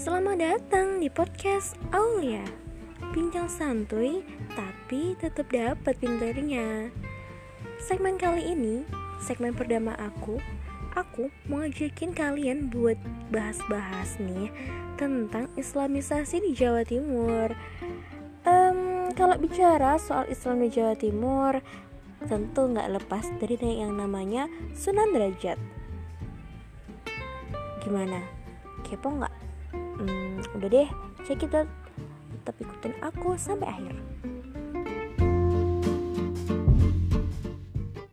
Selamat datang di podcast Aulia Bincang santuy tapi tetap dapat pinternya Segmen kali ini, segmen perdama aku Aku mau ngajakin kalian buat bahas-bahas nih Tentang islamisasi di Jawa Timur um, Kalau bicara soal Islam di Jawa Timur Tentu nggak lepas dari yang namanya Sunan Derajat Gimana? Kepo nggak? Hmm, udah deh, cek kita tetap ikutin aku sampai akhir.